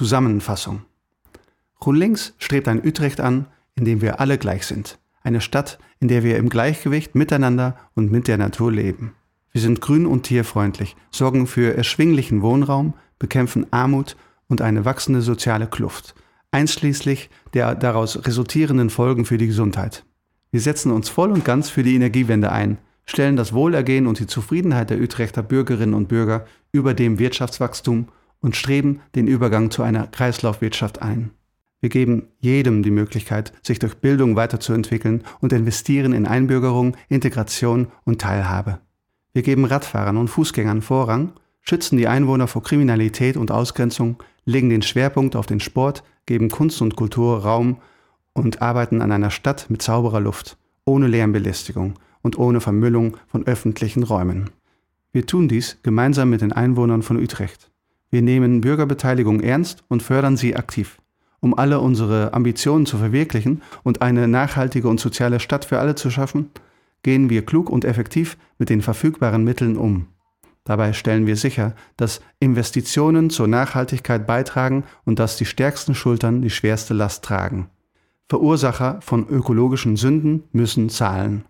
Zusammenfassung. GroenLinks strebt ein Utrecht an, in dem wir alle gleich sind. Eine Stadt, in der wir im Gleichgewicht miteinander und mit der Natur leben. Wir sind grün und tierfreundlich, sorgen für erschwinglichen Wohnraum, bekämpfen Armut und eine wachsende soziale Kluft, einschließlich der daraus resultierenden Folgen für die Gesundheit. Wir setzen uns voll und ganz für die Energiewende ein, stellen das Wohlergehen und die Zufriedenheit der Utrechter Bürgerinnen und Bürger über dem Wirtschaftswachstum und streben den Übergang zu einer Kreislaufwirtschaft ein. Wir geben jedem die Möglichkeit, sich durch Bildung weiterzuentwickeln und investieren in Einbürgerung, Integration und Teilhabe. Wir geben Radfahrern und Fußgängern Vorrang, schützen die Einwohner vor Kriminalität und Ausgrenzung, legen den Schwerpunkt auf den Sport, geben Kunst und Kultur Raum und arbeiten an einer Stadt mit sauberer Luft, ohne Lärmbelästigung und ohne Vermüllung von öffentlichen Räumen. Wir tun dies gemeinsam mit den Einwohnern von Utrecht. Wir nehmen Bürgerbeteiligung ernst und fördern sie aktiv um alle unsere Ambitionen zu verwirklichen und eine nachhaltige und soziale Stadt für alle zu schaffen, gehen wir klug und effektiv mit den verfügbaren Mitteln um. Dabei stellen wir sicher, dass Investitionen zur Nachhaltigkeit beitragen und dass die stärksten Schultern die schwerste Last tragen. Verursacher von ökologischen Sünden müssen zahlen.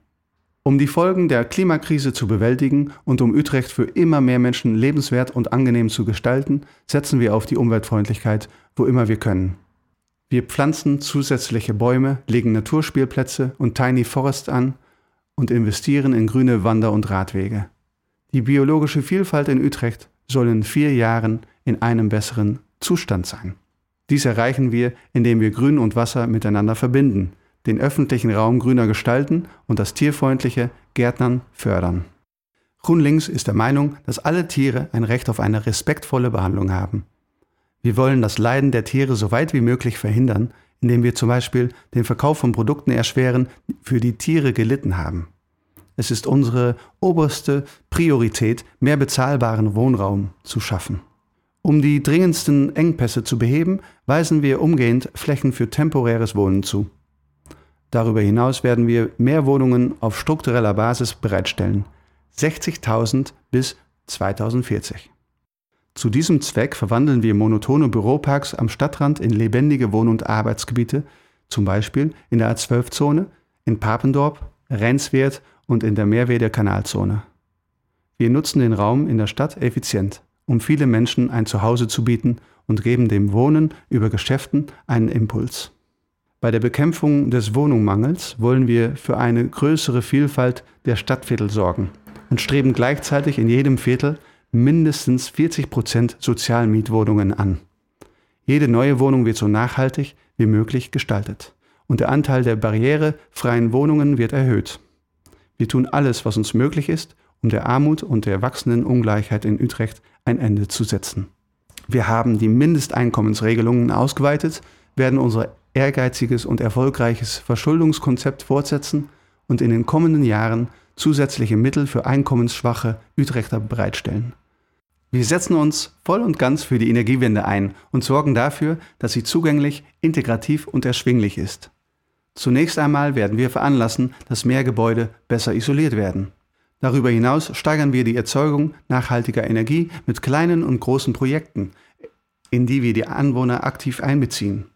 Um die Folgen der Klimakrise zu bewältigen und um Utrecht für immer mehr Menschen lebenswert und angenehm zu gestalten, setzen wir auf die Umweltfreundlichkeit, wo immer wir können. Wir pflanzen zusätzliche Bäume, legen Naturspielplätze und Tiny Forest an und investieren in grüne Wander- und Radwege. Die biologische Vielfalt in Utrecht soll in vier Jahren in einem besseren Zustand sein. Dies erreichen wir, indem wir Grün und Wasser miteinander verbinden, den öffentlichen Raum grüner gestalten und das tierfreundliche Gärtnern fördern. Grünlinks ist der Meinung, dass alle Tiere ein Recht auf eine respektvolle Behandlung haben. Wir wollen das Leiden der Tiere so weit wie möglich verhindern, indem wir zum Beispiel den Verkauf von Produkten erschweren, für die Tiere gelitten haben. Es ist unsere oberste Priorität, mehr bezahlbaren Wohnraum zu schaffen. Um die dringendsten Engpässe zu beheben, weisen wir umgehend Flächen für temporäres Wohnen zu. Darüber hinaus werden wir mehr Wohnungen auf struktureller Basis bereitstellen. 60.000 bis 2040. Zu diesem Zweck verwandeln wir monotone Büroparks am Stadtrand in lebendige Wohn- und Arbeitsgebiete, zum Beispiel in der A12-Zone, in Papendorp, Renswert und in der Meerwede-Kanalzone. Wir nutzen den Raum in der Stadt effizient, um viele Menschen ein Zuhause zu bieten und geben dem Wohnen über Geschäften einen Impuls. Bei der Bekämpfung des Wohnungsmangels wollen wir für eine größere Vielfalt der Stadtviertel sorgen und streben gleichzeitig in jedem Viertel mindestens 40 Prozent Sozialmietwohnungen an. Jede neue Wohnung wird so nachhaltig wie möglich gestaltet und der Anteil der barrierefreien Wohnungen wird erhöht. Wir tun alles, was uns möglich ist, um der Armut und der wachsenden Ungleichheit in Utrecht ein Ende zu setzen. Wir haben die Mindesteinkommensregelungen ausgeweitet, werden unser ehrgeiziges und erfolgreiches Verschuldungskonzept fortsetzen und in den kommenden Jahren zusätzliche Mittel für einkommensschwache Utrechter bereitstellen. Wir setzen uns voll und ganz für die Energiewende ein und sorgen dafür, dass sie zugänglich, integrativ und erschwinglich ist. Zunächst einmal werden wir veranlassen, dass mehr Gebäude besser isoliert werden. Darüber hinaus steigern wir die Erzeugung nachhaltiger Energie mit kleinen und großen Projekten, in die wir die Anwohner aktiv einbeziehen.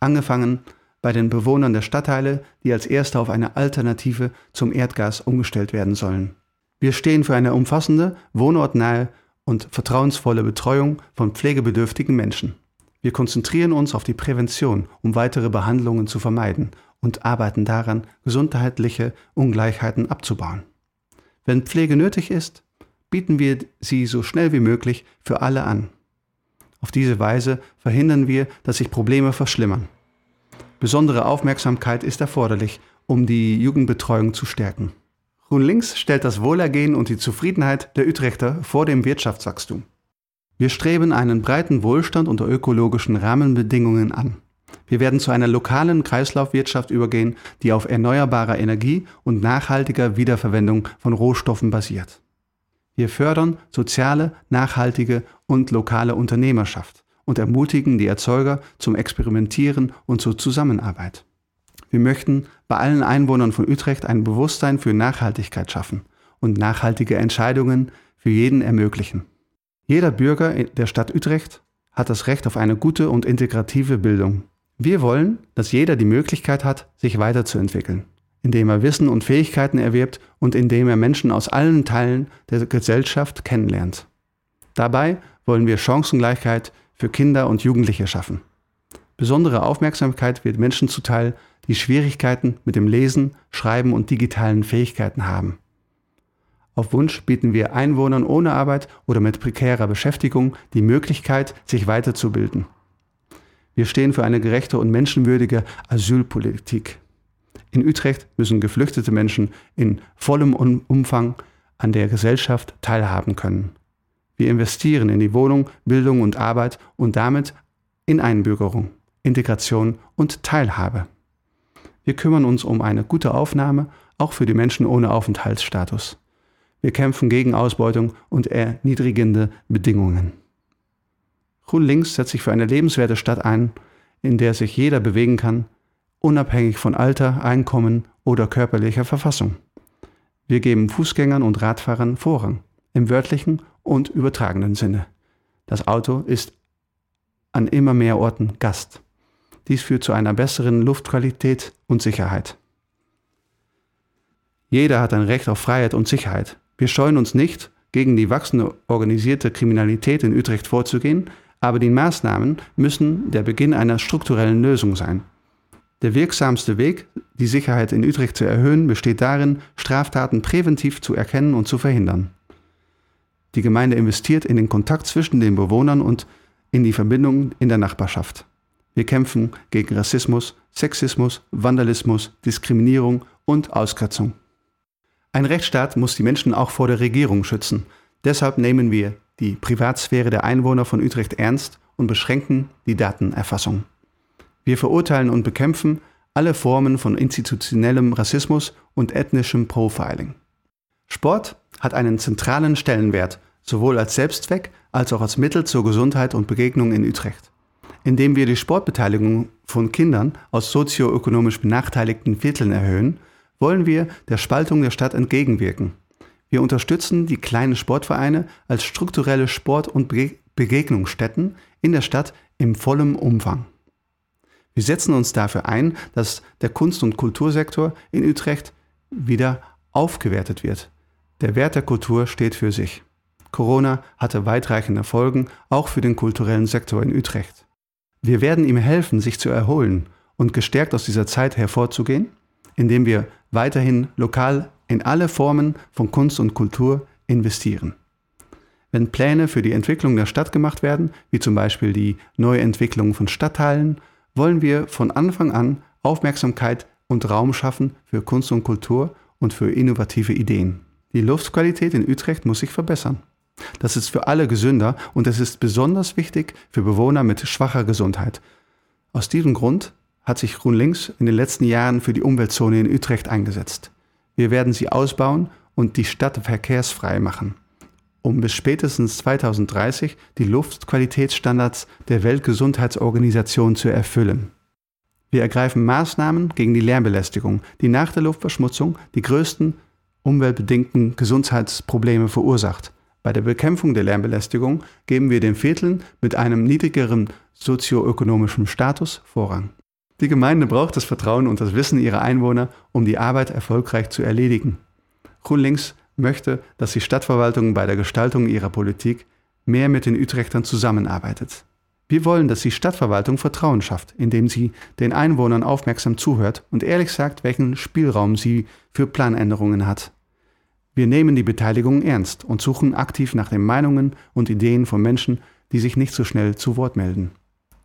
Angefangen bei den Bewohnern der Stadtteile, die als erste auf eine Alternative zum Erdgas umgestellt werden sollen. Wir stehen für eine umfassende, wohnortnahe und vertrauensvolle Betreuung von pflegebedürftigen Menschen. Wir konzentrieren uns auf die Prävention, um weitere Behandlungen zu vermeiden und arbeiten daran, gesundheitliche Ungleichheiten abzubauen. Wenn Pflege nötig ist, bieten wir sie so schnell wie möglich für alle an. Auf diese Weise verhindern wir, dass sich Probleme verschlimmern. Besondere Aufmerksamkeit ist erforderlich, um die Jugendbetreuung zu stärken. Grün Links stellt das Wohlergehen und die Zufriedenheit der Utrechter vor dem Wirtschaftswachstum. Wir streben einen breiten Wohlstand unter ökologischen Rahmenbedingungen an. Wir werden zu einer lokalen Kreislaufwirtschaft übergehen, die auf erneuerbarer Energie und nachhaltiger Wiederverwendung von Rohstoffen basiert. Wir fördern soziale, nachhaltige und lokale Unternehmerschaft und ermutigen die Erzeuger zum Experimentieren und zur Zusammenarbeit. Wir möchten bei allen Einwohnern von Utrecht ein Bewusstsein für Nachhaltigkeit schaffen und nachhaltige Entscheidungen für jeden ermöglichen. Jeder Bürger der Stadt Utrecht hat das Recht auf eine gute und integrative Bildung. Wir wollen, dass jeder die Möglichkeit hat, sich weiterzuentwickeln, indem er Wissen und Fähigkeiten erwirbt und indem er Menschen aus allen Teilen der Gesellschaft kennenlernt. Dabei wollen wir Chancengleichheit für Kinder und Jugendliche schaffen. Besondere Aufmerksamkeit wird Menschen zuteil, die Schwierigkeiten mit dem Lesen, Schreiben und digitalen Fähigkeiten haben. Auf Wunsch bieten wir Einwohnern ohne Arbeit oder mit prekärer Beschäftigung die Möglichkeit, sich weiterzubilden. Wir stehen für eine gerechte und menschenwürdige Asylpolitik. In Utrecht müssen geflüchtete Menschen in vollem Umfang an der Gesellschaft teilhaben können. Wir investieren in die Wohnung, Bildung und Arbeit und damit in Einbürgerung, Integration und Teilhabe. Wir kümmern uns um eine gute Aufnahme, auch für die Menschen ohne Aufenthaltsstatus. Wir kämpfen gegen Ausbeutung und erniedrigende Bedingungen. Grün Links setzt sich für eine lebenswerte Stadt ein, in der sich jeder bewegen kann, unabhängig von Alter, Einkommen oder körperlicher Verfassung. Wir geben Fußgängern und Radfahrern Vorrang, im wörtlichen und übertragenen Sinne. Das Auto ist an immer mehr Orten Gast. Dies führt zu einer besseren Luftqualität und Sicherheit. Jeder hat ein Recht auf Freiheit und Sicherheit. Wir scheuen uns nicht, gegen die wachsende organisierte Kriminalität in Utrecht vorzugehen, aber die Maßnahmen müssen der Beginn einer strukturellen Lösung sein. Der wirksamste Weg, die Sicherheit in Utrecht zu erhöhen, besteht darin, Straftaten präventiv zu erkennen und zu verhindern. Die Gemeinde investiert in den Kontakt zwischen den Bewohnern und in die Verbindung in der Nachbarschaft. Wir kämpfen gegen Rassismus, Sexismus, Vandalismus, Diskriminierung und Ausgrenzung. Ein Rechtsstaat muss die Menschen auch vor der Regierung schützen. Deshalb nehmen wir die Privatsphäre der Einwohner von Utrecht ernst und beschränken die Datenerfassung. Wir verurteilen und bekämpfen alle Formen von institutionellem Rassismus und ethnischem Profiling. Sport hat einen zentralen Stellenwert, sowohl als Selbstzweck als auch als Mittel zur Gesundheit und Begegnung in Utrecht. Indem wir die Sportbeteiligung von Kindern aus sozioökonomisch benachteiligten Vierteln erhöhen, wollen wir der Spaltung der Stadt entgegenwirken. Wir unterstützen die kleinen Sportvereine als strukturelle Sport- und Begegnungsstätten in der Stadt im vollen Umfang. Wir setzen uns dafür ein, dass der Kunst- und Kultursektor in Utrecht wieder aufgewertet wird. Der Wert der Kultur steht für sich. Corona hatte weitreichende Folgen auch für den kulturellen Sektor in Utrecht. Wir werden ihm helfen, sich zu erholen und gestärkt aus dieser Zeit hervorzugehen indem wir weiterhin lokal in alle Formen von Kunst und Kultur investieren. Wenn Pläne für die Entwicklung der Stadt gemacht werden, wie zum Beispiel die Neuentwicklung von Stadtteilen, wollen wir von Anfang an Aufmerksamkeit und Raum schaffen für Kunst und Kultur und für innovative Ideen. Die Luftqualität in Utrecht muss sich verbessern. Das ist für alle gesünder und es ist besonders wichtig für Bewohner mit schwacher Gesundheit. Aus diesem Grund hat sich Grün-Links in den letzten Jahren für die Umweltzone in Utrecht eingesetzt. Wir werden sie ausbauen und die Stadt verkehrsfrei machen, um bis spätestens 2030 die Luftqualitätsstandards der Weltgesundheitsorganisation zu erfüllen. Wir ergreifen Maßnahmen gegen die Lärmbelästigung, die nach der Luftverschmutzung die größten umweltbedingten Gesundheitsprobleme verursacht. Bei der Bekämpfung der Lärmbelästigung geben wir den Vierteln mit einem niedrigeren sozioökonomischen Status Vorrang. Die Gemeinde braucht das Vertrauen und das Wissen ihrer Einwohner, um die Arbeit erfolgreich zu erledigen. Grünlinks möchte, dass die Stadtverwaltung bei der Gestaltung ihrer Politik mehr mit den Utrechtern zusammenarbeitet. Wir wollen, dass die Stadtverwaltung Vertrauen schafft, indem sie den Einwohnern aufmerksam zuhört und ehrlich sagt, welchen Spielraum sie für Planänderungen hat. Wir nehmen die Beteiligung ernst und suchen aktiv nach den Meinungen und Ideen von Menschen, die sich nicht so schnell zu Wort melden.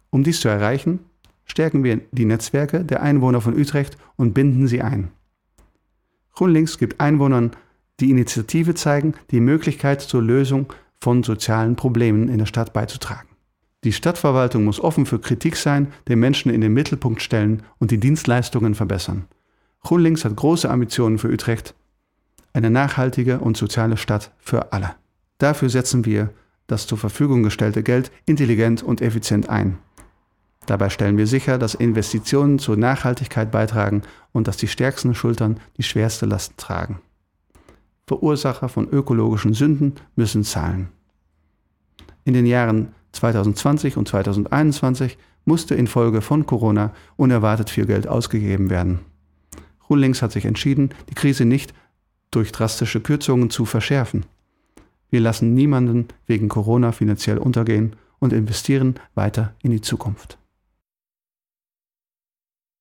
Um dies zu erreichen, stärken wir die Netzwerke der Einwohner von Utrecht und binden sie ein. GrünLinks gibt Einwohnern, die Initiative zeigen, die Möglichkeit zur Lösung von sozialen Problemen in der Stadt beizutragen. Die Stadtverwaltung muss offen für Kritik sein, den Menschen in den Mittelpunkt stellen und die Dienstleistungen verbessern. GrünLinks hat große Ambitionen für Utrecht, eine nachhaltige und soziale Stadt für alle. Dafür setzen wir das zur Verfügung gestellte Geld intelligent und effizient ein. Dabei stellen wir sicher, dass Investitionen zur Nachhaltigkeit beitragen und dass die stärksten Schultern die schwerste Last tragen. Verursacher von ökologischen Sünden müssen zahlen. In den Jahren 2020 und 2021 musste infolge von Corona unerwartet viel Geld ausgegeben werden. Grünlinks hat sich entschieden, die Krise nicht durch drastische Kürzungen zu verschärfen. Wir lassen niemanden wegen Corona finanziell untergehen und investieren weiter in die Zukunft.